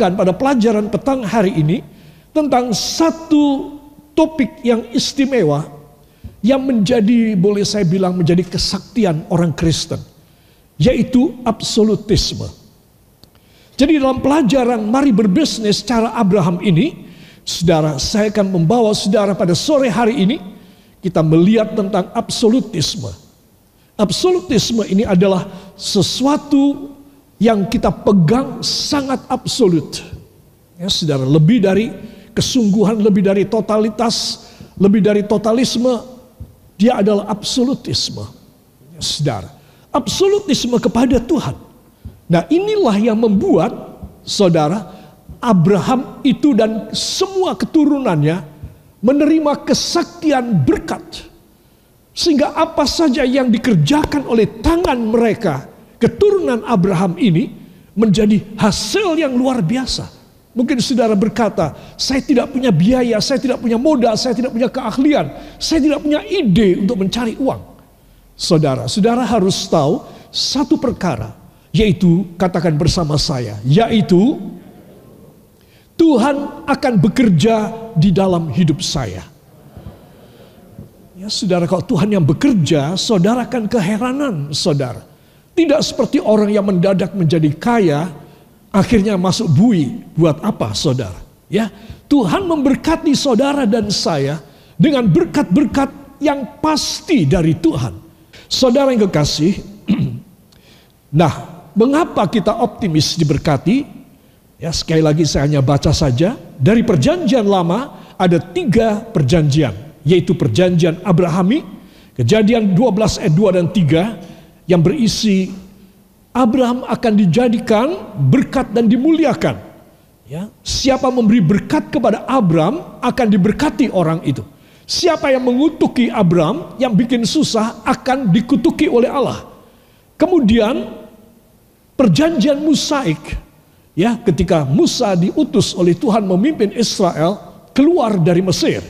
pada pelajaran petang hari ini tentang satu topik yang istimewa yang menjadi boleh saya bilang menjadi kesaktian orang Kristen yaitu absolutisme. Jadi dalam pelajaran mari berbisnis cara Abraham ini, saudara, saya akan membawa saudara pada sore hari ini kita melihat tentang absolutisme. Absolutisme ini adalah sesuatu yang kita pegang sangat absolut. Ya, saudara, lebih dari kesungguhan, lebih dari totalitas, lebih dari totalisme, dia adalah absolutisme. Ya, saudara, absolutisme kepada Tuhan. Nah, inilah yang membuat saudara Abraham itu dan semua keturunannya menerima kesaktian berkat. Sehingga apa saja yang dikerjakan oleh tangan mereka, keturunan Abraham ini menjadi hasil yang luar biasa. Mungkin saudara berkata, saya tidak punya biaya, saya tidak punya modal, saya tidak punya keahlian, saya tidak punya ide untuk mencari uang. Saudara, saudara harus tahu satu perkara, yaitu katakan bersama saya, yaitu Tuhan akan bekerja di dalam hidup saya. Ya, saudara, kalau Tuhan yang bekerja, saudara akan keheranan, saudara. Tidak seperti orang yang mendadak menjadi kaya, akhirnya masuk bui. Buat apa saudara? Ya, Tuhan memberkati saudara dan saya dengan berkat-berkat yang pasti dari Tuhan. Saudara yang kekasih, nah, mengapa kita optimis diberkati? Ya, sekali lagi saya hanya baca saja. Dari perjanjian lama ada tiga perjanjian, yaitu perjanjian Abrahami, kejadian 12 ayat 2 dan 3 yang berisi Abraham akan dijadikan berkat dan dimuliakan. Ya, siapa memberi berkat kepada Abraham akan diberkati orang itu. Siapa yang mengutuki Abraham yang bikin susah akan dikutuki oleh Allah. Kemudian perjanjian Musaik ya ketika Musa diutus oleh Tuhan memimpin Israel keluar dari Mesir.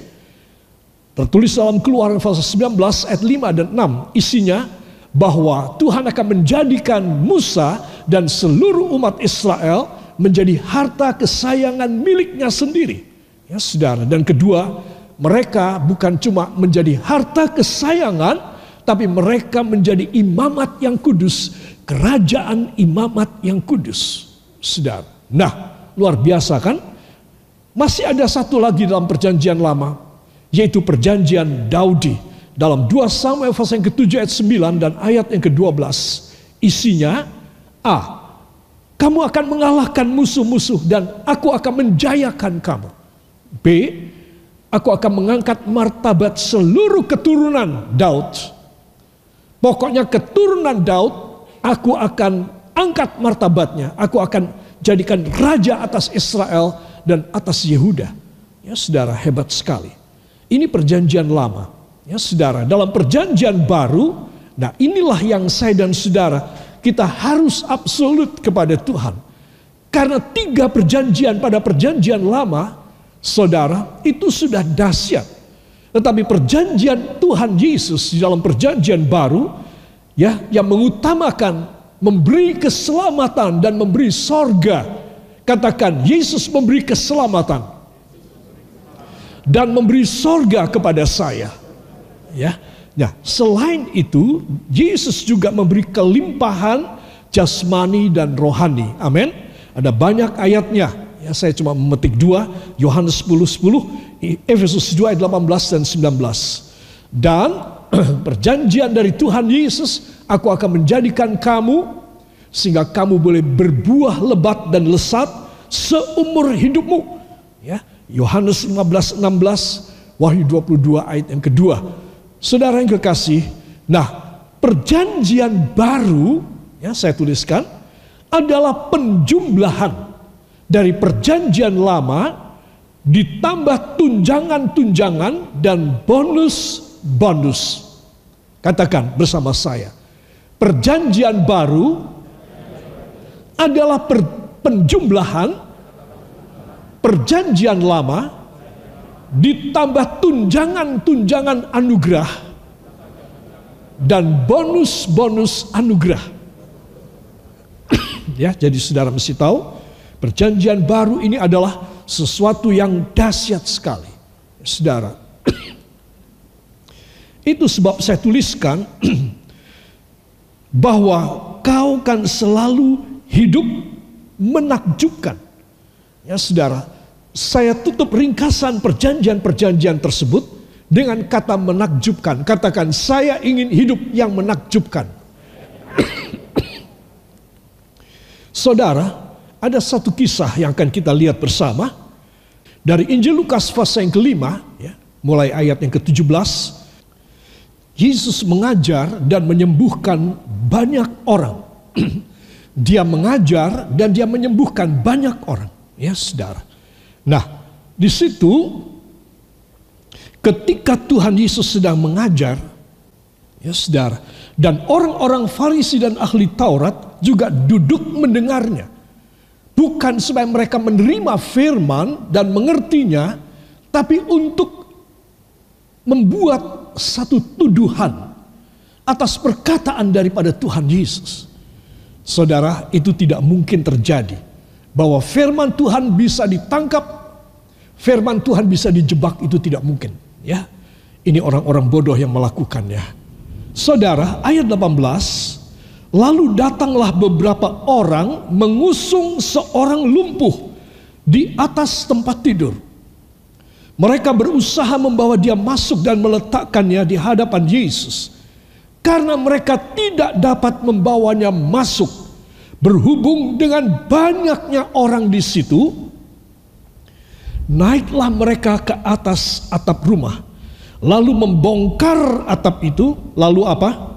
Tertulis dalam Keluaran pasal 19 ayat 5 dan 6 isinya bahwa Tuhan akan menjadikan Musa dan seluruh umat Israel menjadi harta kesayangan miliknya sendiri. Ya, Saudara. Dan kedua, mereka bukan cuma menjadi harta kesayangan, tapi mereka menjadi imamat yang kudus, kerajaan imamat yang kudus. Saudara. Nah, luar biasa kan? Masih ada satu lagi dalam perjanjian lama, yaitu perjanjian Daudi dalam 2 Samuel pasal yang ke-7 ayat 9 dan ayat yang ke-12 isinya A. Kamu akan mengalahkan musuh-musuh dan aku akan menjayakan kamu. B. Aku akan mengangkat martabat seluruh keturunan Daud. Pokoknya keturunan Daud aku akan angkat martabatnya. Aku akan jadikan raja atas Israel dan atas Yehuda. Ya saudara hebat sekali. Ini perjanjian lama. Ya saudara, dalam perjanjian baru, nah inilah yang saya dan saudara, kita harus absolut kepada Tuhan. Karena tiga perjanjian pada perjanjian lama, saudara, itu sudah dahsyat. Tetapi perjanjian Tuhan Yesus di dalam perjanjian baru, ya, yang mengutamakan memberi keselamatan dan memberi sorga. Katakan, Yesus memberi keselamatan dan memberi sorga kepada saya. Ya. Nah, selain itu, Yesus juga memberi kelimpahan jasmani dan rohani. Amin. Ada banyak ayatnya. Ya, saya cuma memetik dua, Yohanes 10 10, Efesus 2 ayat 18 dan 19. Dan perjanjian dari Tuhan Yesus, aku akan menjadikan kamu sehingga kamu boleh berbuah lebat dan lesat seumur hidupmu. Ya, Yohanes 15 16, Wahyu 22 ayat yang kedua. Saudara yang kekasih, nah perjanjian baru ya saya tuliskan adalah penjumlahan dari perjanjian lama ditambah tunjangan-tunjangan dan bonus-bonus. Katakan bersama saya. Perjanjian baru adalah per, penjumlahan perjanjian lama ditambah tunjangan-tunjangan anugerah dan bonus-bonus anugerah. ya, jadi saudara mesti tahu Perjanjian baru ini adalah sesuatu yang dahsyat sekali. Saudara. Itu sebab saya tuliskan bahwa kau kan selalu hidup menakjubkan. Ya saudara, saya tutup ringkasan perjanjian-perjanjian tersebut dengan kata menakjubkan. Katakan, saya ingin hidup yang menakjubkan. Saudara, ada satu kisah yang akan kita lihat bersama. Dari Injil Lukas pasal yang kelima, ya, mulai ayat yang ke-17. Yesus mengajar dan menyembuhkan banyak orang. dia mengajar dan dia menyembuhkan banyak orang. Ya saudara. Nah, di situ ketika Tuhan Yesus sedang mengajar, ya saudara, dan orang-orang Farisi dan ahli Taurat juga duduk mendengarnya. Bukan supaya mereka menerima firman dan mengertinya, tapi untuk membuat satu tuduhan atas perkataan daripada Tuhan Yesus. Saudara, itu tidak mungkin terjadi bahwa firman Tuhan bisa ditangkap, firman Tuhan bisa dijebak itu tidak mungkin, ya. Ini orang-orang bodoh yang melakukannya. Saudara, ayat 18, lalu datanglah beberapa orang mengusung seorang lumpuh di atas tempat tidur. Mereka berusaha membawa dia masuk dan meletakkannya di hadapan Yesus. Karena mereka tidak dapat membawanya masuk berhubung dengan banyaknya orang di situ, naiklah mereka ke atas atap rumah, lalu membongkar atap itu, lalu apa?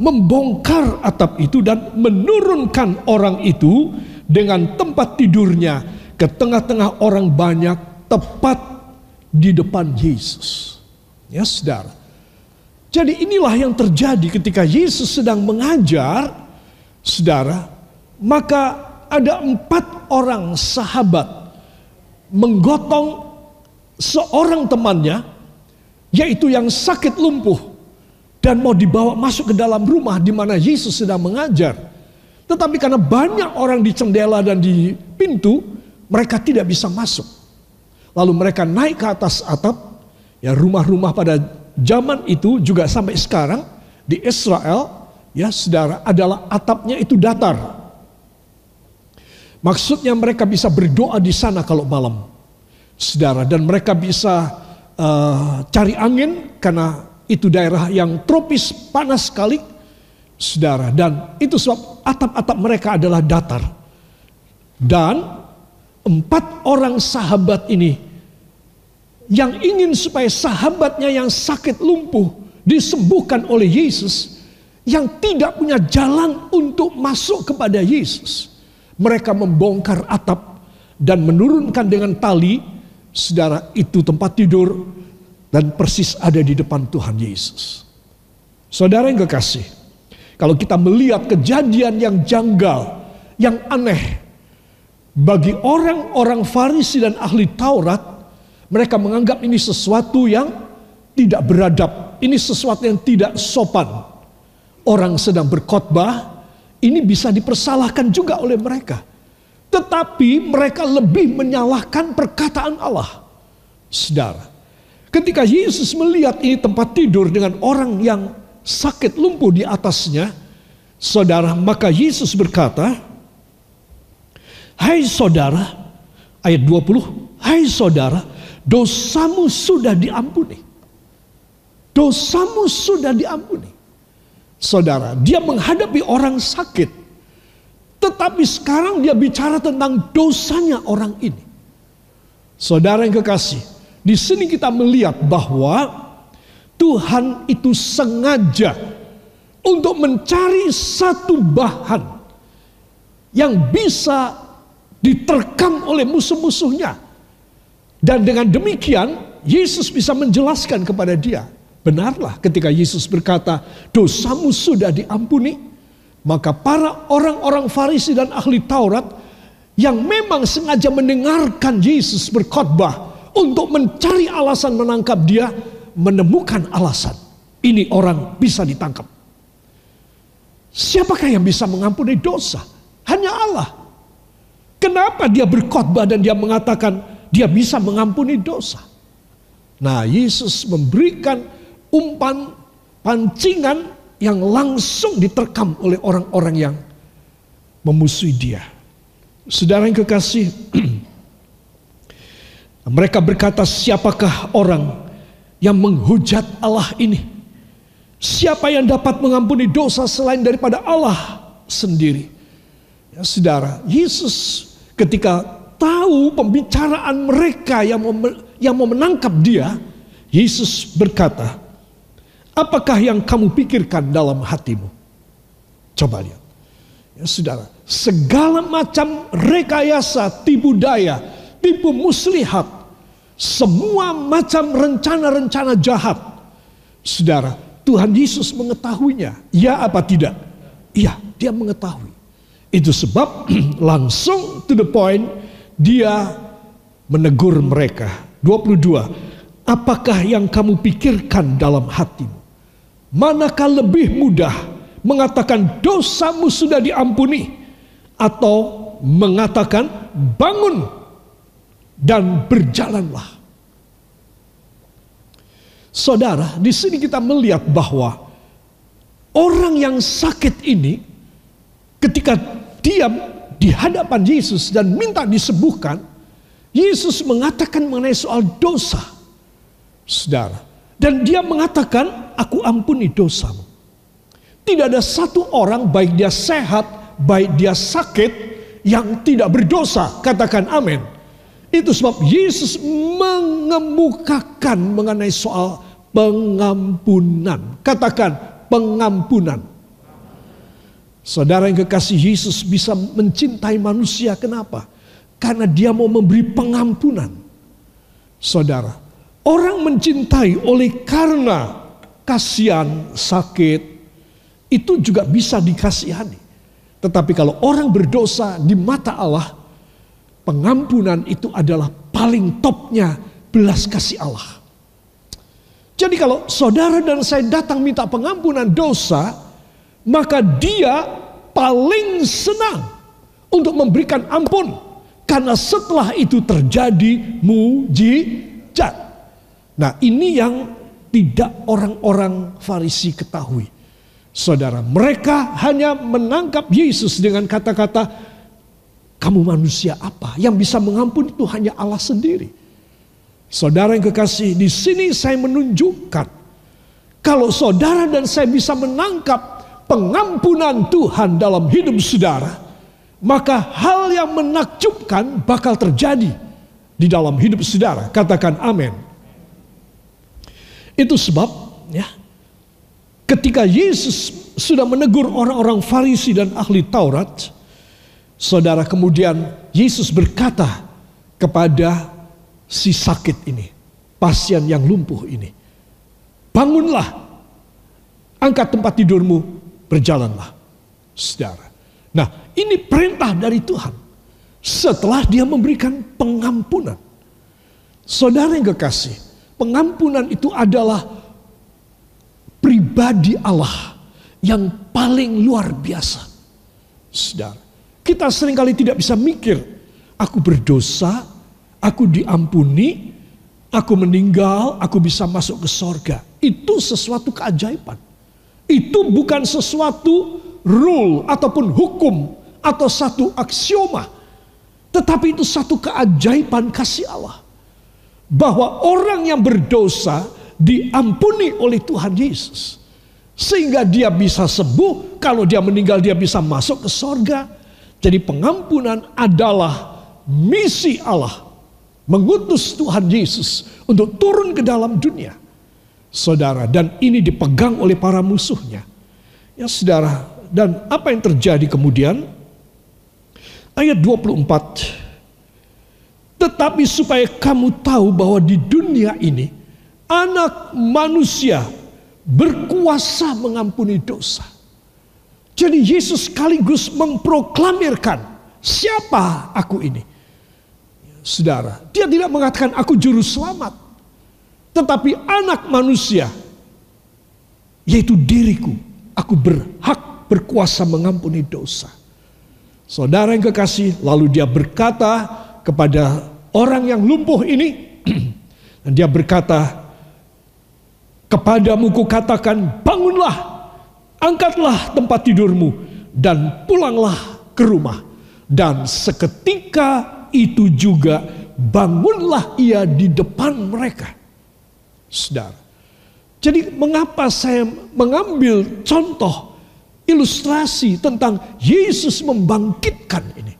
Membongkar atap itu dan menurunkan orang itu dengan tempat tidurnya ke tengah-tengah orang banyak tepat di depan Yesus. Ya saudara. Jadi inilah yang terjadi ketika Yesus sedang mengajar, saudara, maka ada empat orang sahabat menggotong seorang temannya, yaitu yang sakit lumpuh, dan mau dibawa masuk ke dalam rumah di mana Yesus sedang mengajar. Tetapi karena banyak orang di jendela dan di pintu, mereka tidak bisa masuk. Lalu mereka naik ke atas atap, ya rumah-rumah pada zaman itu juga sampai sekarang di Israel, ya saudara, adalah atapnya itu datar. Maksudnya mereka bisa berdoa di sana kalau malam. Saudara, dan mereka bisa uh, cari angin karena itu daerah yang tropis panas sekali. Saudara, dan itu sebab atap-atap mereka adalah datar. Dan empat orang sahabat ini yang ingin supaya sahabatnya yang sakit lumpuh disembuhkan oleh Yesus yang tidak punya jalan untuk masuk kepada Yesus mereka membongkar atap dan menurunkan dengan tali, saudara itu tempat tidur dan persis ada di depan Tuhan Yesus. Saudara yang kekasih, kalau kita melihat kejadian yang janggal, yang aneh, bagi orang-orang Farisi dan ahli Taurat, mereka menganggap ini sesuatu yang tidak beradab, ini sesuatu yang tidak sopan. Orang sedang berkhotbah, ini bisa dipersalahkan juga oleh mereka. Tetapi mereka lebih menyalahkan perkataan Allah. Saudara, ketika Yesus melihat ini tempat tidur dengan orang yang sakit lumpuh di atasnya, saudara, maka Yesus berkata, Hai saudara, ayat 20, Hai saudara, dosamu sudah diampuni. Dosamu sudah diampuni. Saudara, dia menghadapi orang sakit. Tetapi sekarang dia bicara tentang dosanya orang ini. Saudara yang kekasih, di sini kita melihat bahwa Tuhan itu sengaja untuk mencari satu bahan yang bisa diterkam oleh musuh-musuhnya. Dan dengan demikian Yesus bisa menjelaskan kepada dia Benarlah ketika Yesus berkata, dosamu sudah diampuni. Maka para orang-orang Farisi dan ahli Taurat yang memang sengaja mendengarkan Yesus berkhotbah untuk mencari alasan menangkap dia, menemukan alasan. Ini orang bisa ditangkap. Siapakah yang bisa mengampuni dosa? Hanya Allah. Kenapa dia berkhotbah dan dia mengatakan dia bisa mengampuni dosa? Nah, Yesus memberikan umpan pancingan yang langsung diterkam oleh orang-orang yang memusuhi dia. Saudara yang kekasih, mereka berkata, "Siapakah orang yang menghujat Allah ini? Siapa yang dapat mengampuni dosa selain daripada Allah sendiri?" Ya, saudara, Yesus ketika tahu pembicaraan mereka yang mau, yang mau menangkap dia, Yesus berkata, apakah yang kamu pikirkan dalam hatimu? Coba lihat. Ya saudara, segala macam rekayasa, tipu daya, tipu muslihat, semua macam rencana-rencana jahat. Saudara, Tuhan Yesus mengetahuinya. Ya apa tidak? Iya, dia mengetahui. Itu sebab langsung to the point dia menegur mereka. 22. Apakah yang kamu pikirkan dalam hatimu? Manakah lebih mudah mengatakan dosamu sudah diampuni atau mengatakan bangun dan berjalanlah? Saudara, di sini kita melihat bahwa orang yang sakit ini ketika diam di hadapan Yesus dan minta disembuhkan, Yesus mengatakan mengenai soal dosa. Saudara, dan dia mengatakan, "Aku ampuni dosamu." Tidak ada satu orang baik dia sehat, baik dia sakit yang tidak berdosa. Katakan amin. Itu sebab Yesus mengemukakan mengenai soal pengampunan. Katakan pengampunan. Saudara yang kekasih Yesus bisa mencintai manusia. Kenapa? Karena dia mau memberi pengampunan. Saudara, orang mencintai oleh karena kasihan, sakit, itu juga bisa dikasihani. Tetapi kalau orang berdosa di mata Allah, pengampunan itu adalah paling topnya belas kasih Allah. Jadi kalau saudara dan saya datang minta pengampunan dosa, maka dia paling senang untuk memberikan ampun karena setelah itu terjadi mujizat. Nah, ini yang tidak orang-orang Farisi ketahui. Saudara, mereka hanya menangkap Yesus dengan kata-kata, "Kamu manusia apa yang bisa mengampuni itu hanya Allah sendiri." Saudara yang kekasih, di sini saya menunjukkan kalau saudara dan saya bisa menangkap pengampunan Tuhan dalam hidup saudara, maka hal yang menakjubkan bakal terjadi di dalam hidup saudara. Katakan amin. Itu sebab ya ketika Yesus sudah menegur orang-orang Farisi dan ahli Taurat, saudara kemudian Yesus berkata kepada si sakit ini, pasien yang lumpuh ini, bangunlah, angkat tempat tidurmu, berjalanlah. Saudara. Nah, ini perintah dari Tuhan. Setelah dia memberikan pengampunan. Saudara yang kekasih, pengampunan itu adalah pribadi Allah yang paling luar biasa. Saudara, kita sering kali tidak bisa mikir, aku berdosa, aku diampuni, aku meninggal, aku bisa masuk ke sorga. Itu sesuatu keajaiban. Itu bukan sesuatu rule ataupun hukum atau satu aksioma. Tetapi itu satu keajaiban kasih Allah. Bahwa orang yang berdosa diampuni oleh Tuhan Yesus. Sehingga dia bisa sembuh, kalau dia meninggal dia bisa masuk ke sorga. Jadi pengampunan adalah misi Allah. Mengutus Tuhan Yesus untuk turun ke dalam dunia saudara dan ini dipegang oleh para musuhnya. Ya saudara, dan apa yang terjadi kemudian? Ayat 24. Tetapi supaya kamu tahu bahwa di dunia ini anak manusia berkuasa mengampuni dosa. Jadi Yesus sekaligus memproklamirkan siapa aku ini. Saudara, dia tidak mengatakan aku juru selamat. Tetapi anak manusia, yaitu diriku, aku berhak berkuasa mengampuni dosa. Saudara yang kekasih, lalu dia berkata kepada orang yang lumpuh ini, dan dia berkata, kepadamu kukatakan, bangunlah, angkatlah tempat tidurmu, dan pulanglah ke rumah. Dan seketika itu juga bangunlah ia di depan mereka. Saudara. Jadi mengapa saya mengambil contoh ilustrasi tentang Yesus membangkitkan ini.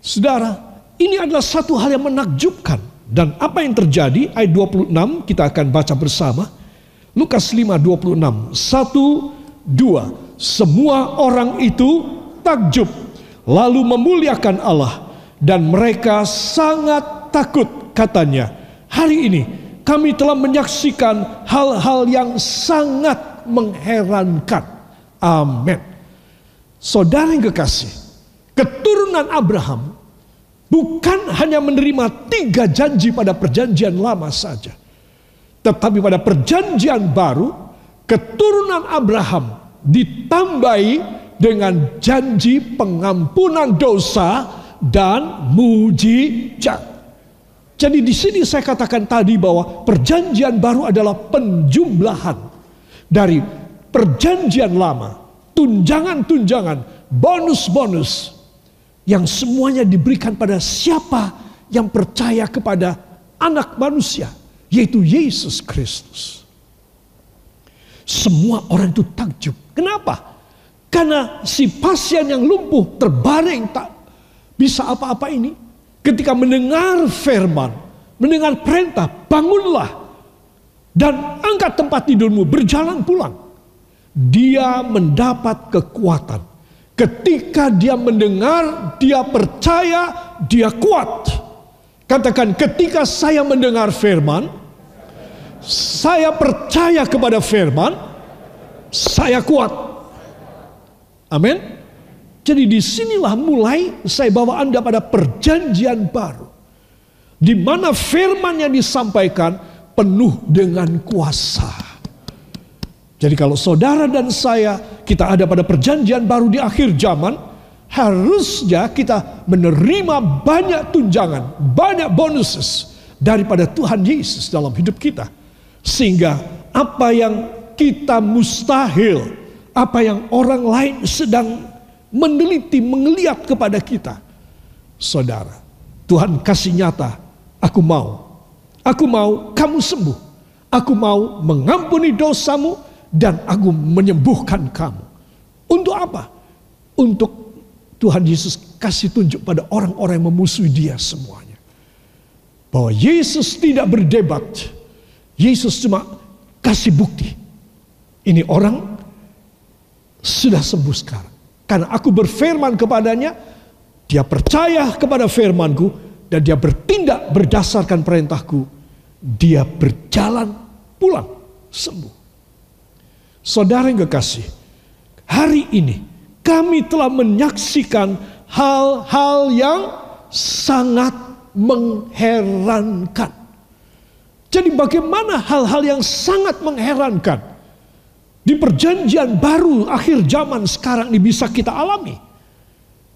Saudara, ini adalah satu hal yang menakjubkan. Dan apa yang terjadi, ayat 26 kita akan baca bersama. Lukas 5, 26. Satu, dua. Semua orang itu takjub. Lalu memuliakan Allah. Dan mereka sangat takut katanya. Hari ini kami telah menyaksikan hal-hal yang sangat mengherankan Amin. Saudara yang kekasih, keturunan Abraham bukan hanya menerima tiga janji pada perjanjian lama saja. Tetapi pada perjanjian baru, keturunan Abraham ditambahi dengan janji pengampunan dosa dan mujizat. Jadi di sini saya katakan tadi bahwa perjanjian baru adalah penjumlahan dari perjanjian lama, tunjangan-tunjangan, bonus-bonus yang semuanya diberikan pada siapa yang percaya kepada anak manusia, yaitu Yesus Kristus. Semua orang itu takjub. Kenapa? Karena si pasien yang lumpuh terbaring tak bisa apa-apa ini. Ketika mendengar firman, mendengar perintah, bangunlah dan angkat tempat tidurmu, berjalan pulang dia mendapat kekuatan. Ketika dia mendengar, dia percaya, dia kuat. Katakan, ketika saya mendengar firman, saya percaya kepada firman, saya kuat. Amin. Jadi di sinilah mulai saya bawa Anda pada perjanjian baru. Di mana firman yang disampaikan penuh dengan kuasa. Jadi kalau saudara dan saya kita ada pada perjanjian baru di akhir zaman, harusnya kita menerima banyak tunjangan, banyak bonuses daripada Tuhan Yesus dalam hidup kita. Sehingga apa yang kita mustahil, apa yang orang lain sedang meneliti, mengeliat kepada kita. Saudara, Tuhan kasih nyata, aku mau. Aku mau kamu sembuh. Aku mau mengampuni dosamu, dan aku menyembuhkan kamu. Untuk apa? Untuk Tuhan Yesus kasih tunjuk pada orang-orang yang memusuhi dia semuanya. Bahwa Yesus tidak berdebat. Yesus cuma kasih bukti. Ini orang sudah sembuh sekarang. Karena aku berfirman kepadanya, dia percaya kepada firmanku, dan dia bertindak berdasarkan perintahku. Dia berjalan pulang sembuh. Saudara yang kekasih, hari ini kami telah menyaksikan hal-hal yang sangat mengherankan. Jadi bagaimana hal-hal yang sangat mengherankan di perjanjian baru akhir zaman sekarang ini bisa kita alami.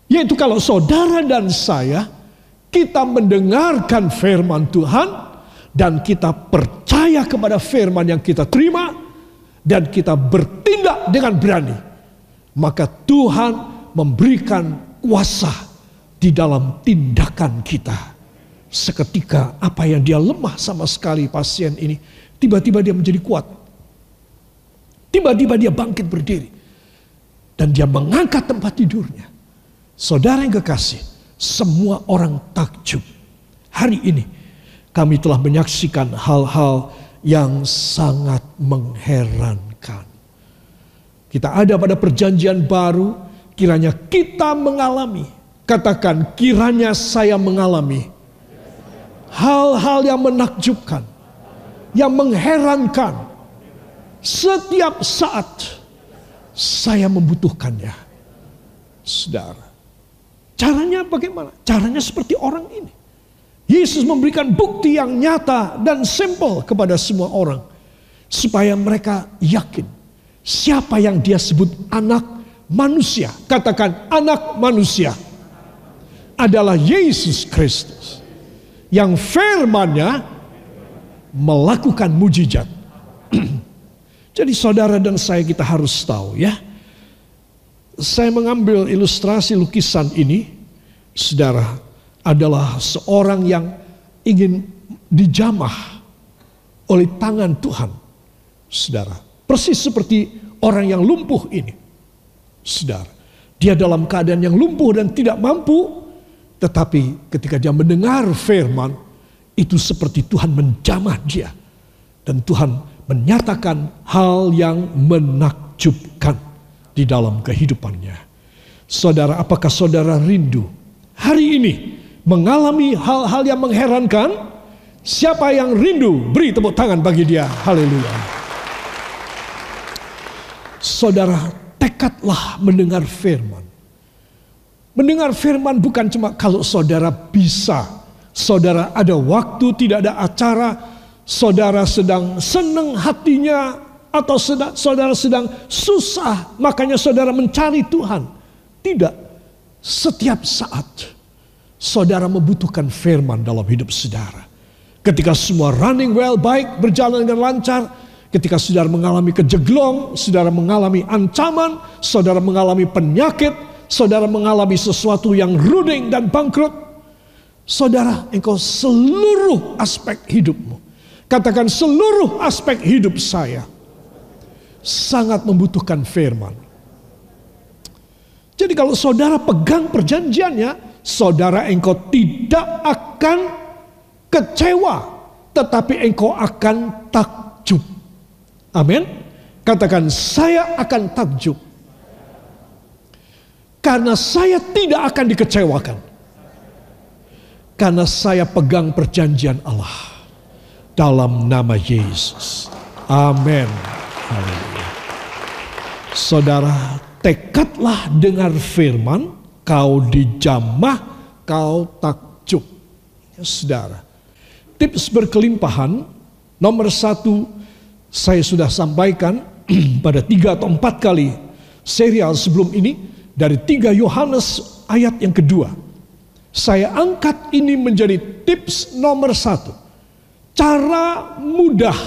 Yaitu kalau saudara dan saya kita mendengarkan firman Tuhan dan kita percaya kepada firman yang kita terima, dan kita bertindak dengan berani, maka Tuhan memberikan kuasa di dalam tindakan kita. Seketika apa yang dia lemah sama sekali pasien ini, tiba-tiba dia menjadi kuat. Tiba-tiba dia bangkit berdiri. Dan dia mengangkat tempat tidurnya. Saudara yang kekasih, semua orang takjub. Hari ini kami telah menyaksikan hal-hal yang sangat mengherankan. Kita ada pada perjanjian baru, kiranya kita mengalami, katakan kiranya saya mengalami hal-hal yang menakjubkan, yang mengherankan. Setiap saat saya membutuhkannya. Saudara, caranya bagaimana? Caranya seperti orang ini. Yesus memberikan bukti yang nyata dan simpel kepada semua orang. Supaya mereka yakin siapa yang dia sebut anak manusia. Katakan anak manusia. adalah Yesus Kristus. Yang firmannya melakukan mujizat. Jadi saudara dan saya kita harus tahu ya. Saya mengambil ilustrasi lukisan ini, saudara, adalah seorang yang ingin dijamah oleh tangan Tuhan. Saudara, persis seperti orang yang lumpuh ini. Saudara, dia dalam keadaan yang lumpuh dan tidak mampu, tetapi ketika dia mendengar firman, itu seperti Tuhan menjamah dia. Dan Tuhan menyatakan hal yang menakjubkan di dalam kehidupannya. Saudara, apakah saudara rindu hari ini mengalami hal-hal yang mengherankan? Siapa yang rindu, beri tepuk tangan bagi dia. Haleluya. Saudara, tekadlah mendengar firman. Mendengar firman bukan cuma kalau saudara bisa. Saudara ada waktu, tidak ada acara, saudara sedang senang hatinya, atau saudara sedang susah, makanya saudara mencari Tuhan. Tidak, setiap saat saudara membutuhkan firman dalam hidup saudara. Ketika semua running well, baik, berjalan dengan lancar. Ketika saudara mengalami kejeglong, saudara mengalami ancaman, saudara mengalami penyakit, saudara mengalami sesuatu yang ruding dan bangkrut. Saudara, engkau seluruh aspek hidupmu. Katakan seluruh aspek hidup saya. Sangat membutuhkan firman. Jadi kalau saudara pegang perjanjiannya, saudara engkau tidak akan kecewa, tetapi engkau akan takjub. Amin. Katakan saya akan takjub. Karena saya tidak akan dikecewakan. Karena saya pegang perjanjian Allah. Dalam nama Yesus. Amin. Saudara, tekadlah dengar firman, kau dijamah, kau takjub. Ya, saudara, tips berkelimpahan nomor satu saya sudah sampaikan pada tiga atau empat kali serial sebelum ini dari tiga Yohanes ayat yang kedua. Saya angkat ini menjadi tips nomor satu. Cara mudah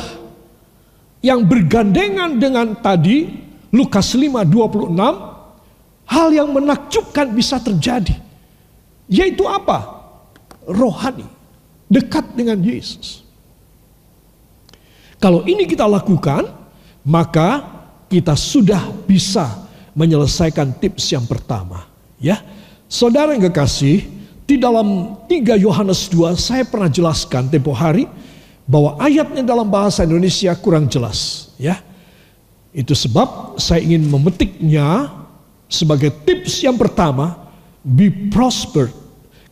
yang bergandengan dengan tadi Lukas 5 26 hal yang menakjubkan bisa terjadi. Yaitu apa? Rohani dekat dengan Yesus. Kalau ini kita lakukan, maka kita sudah bisa menyelesaikan tips yang pertama. Ya, saudara yang kekasih, di dalam 3 Yohanes 2 saya pernah jelaskan tempo hari bahwa ayatnya dalam bahasa Indonesia kurang jelas. Ya, itu sebab saya ingin memetiknya sebagai tips yang pertama, be prospered.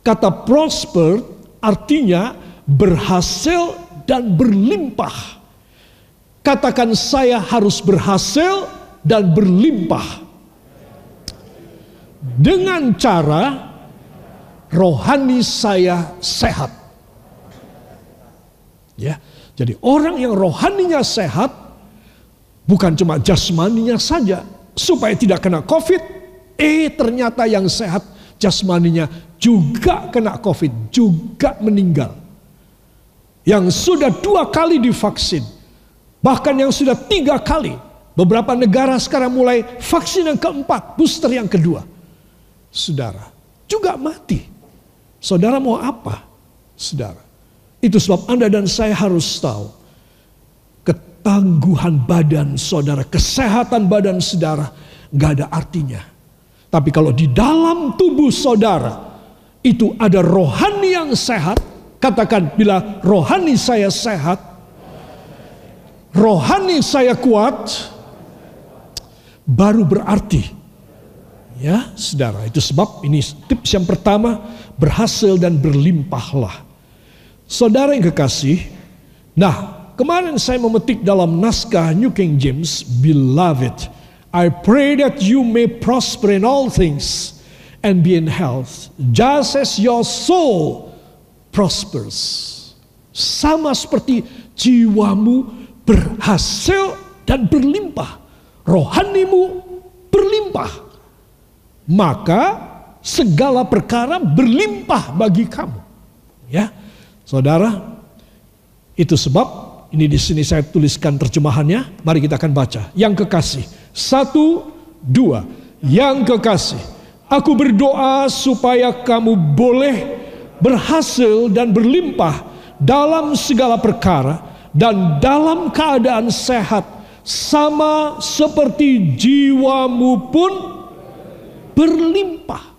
Kata prosper artinya berhasil dan berlimpah. Katakan saya harus berhasil dan berlimpah. Dengan cara rohani saya sehat. Ya. Jadi orang yang rohaninya sehat bukan cuma jasmaninya saja supaya tidak kena Covid, eh ternyata yang sehat jasmaninya juga kena COVID, juga meninggal. Yang sudah dua kali divaksin, bahkan yang sudah tiga kali. Beberapa negara sekarang mulai vaksin yang keempat, booster yang kedua. Saudara, juga mati. Saudara mau apa? Saudara. Itu sebab Anda dan saya harus tahu. Ketangguhan badan saudara, kesehatan badan saudara, gak ada artinya tapi kalau di dalam tubuh saudara itu ada rohani yang sehat, katakan bila rohani saya sehat, rohani saya kuat, baru berarti. Ya, saudara, itu sebab ini tips yang pertama, berhasil dan berlimpahlah. Saudara yang kekasih, nah, kemarin saya memetik dalam naskah New King James, beloved. I pray that you may prosper in all things and be in health, just as your soul prospers. Sama seperti jiwamu berhasil dan berlimpah, rohanimu berlimpah. Maka segala perkara berlimpah bagi kamu. Ya, saudara, itu sebab ini di sini saya tuliskan terjemahannya. Mari kita akan baca. Yang kekasih, satu, dua. Yang kekasih, aku berdoa supaya kamu boleh berhasil dan berlimpah dalam segala perkara dan dalam keadaan sehat sama seperti jiwamu pun berlimpah.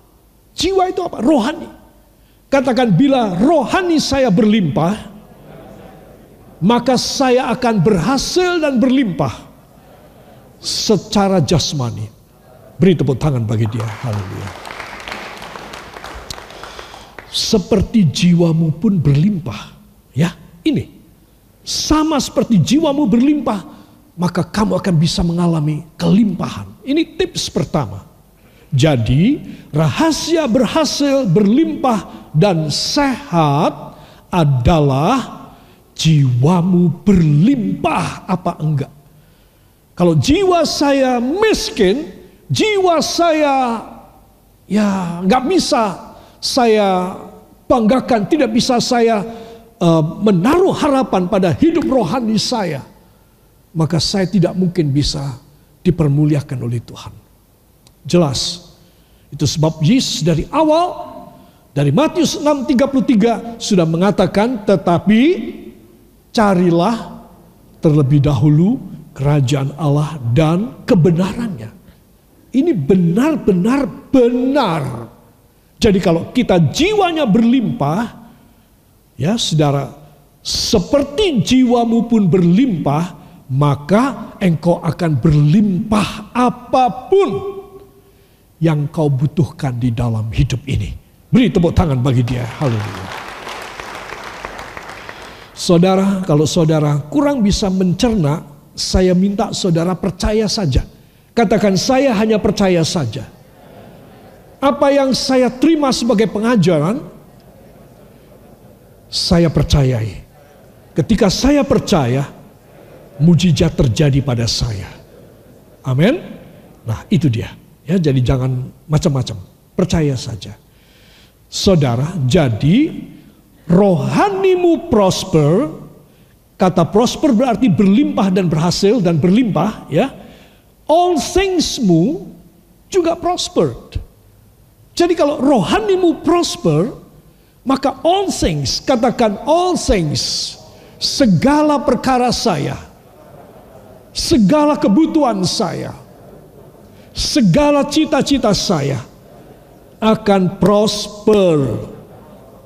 Jiwa itu apa? Rohani. Katakan bila rohani saya berlimpah, maka saya akan berhasil dan berlimpah secara jasmani. Beri tepuk tangan bagi dia. Haleluya. Seperti jiwamu pun berlimpah. Ya, ini. Sama seperti jiwamu berlimpah, maka kamu akan bisa mengalami kelimpahan. Ini tips pertama. Jadi rahasia berhasil berlimpah dan sehat adalah jiwamu berlimpah apa enggak. Kalau jiwa saya miskin, jiwa saya ya nggak bisa saya banggakan, tidak bisa saya uh, menaruh harapan pada hidup rohani saya, maka saya tidak mungkin bisa dipermuliakan oleh Tuhan. Jelas. Itu sebab Yesus dari awal dari Matius 6:33 sudah mengatakan tetapi carilah terlebih dahulu kerajaan Allah dan kebenarannya. Ini benar-benar benar. Jadi kalau kita jiwanya berlimpah, ya saudara, seperti jiwamu pun berlimpah, maka engkau akan berlimpah apa pun yang kau butuhkan di dalam hidup ini. Beri tepuk tangan bagi dia. Haleluya. Saudara, kalau saudara kurang bisa mencerna, saya minta saudara percaya saja. Katakan saya hanya percaya saja. Apa yang saya terima sebagai pengajaran, saya percayai. Ketika saya percaya, mujizat terjadi pada saya. Amin. Nah, itu dia. Ya, jadi jangan macam-macam. Percaya saja. Saudara, jadi rohanimu prosper. Kata prosper berarti berlimpah dan berhasil dan berlimpah, ya. All thingsmu juga prospered. Jadi kalau rohanimu prosper, maka all things, katakan all things, segala perkara saya, segala kebutuhan saya, segala cita-cita saya akan prosper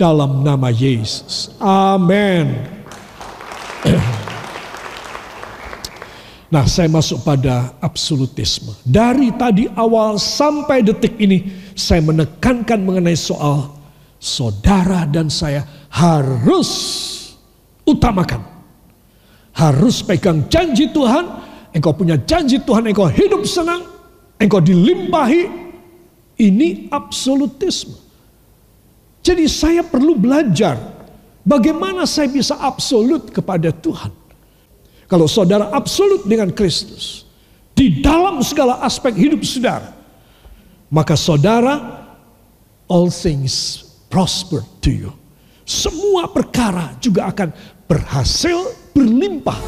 dalam nama Yesus. Amin. Nah, saya masuk pada absolutisme. Dari tadi awal sampai detik ini, saya menekankan mengenai soal saudara dan saya harus utamakan. Harus pegang janji Tuhan. Engkau punya janji Tuhan, engkau hidup senang, engkau dilimpahi, ini absolutisme. Jadi saya perlu belajar bagaimana saya bisa absolut kepada Tuhan. Kalau saudara absolut dengan Kristus di dalam segala aspek hidup saudara, maka saudara all things prosper to you. Semua perkara juga akan berhasil berlimpah.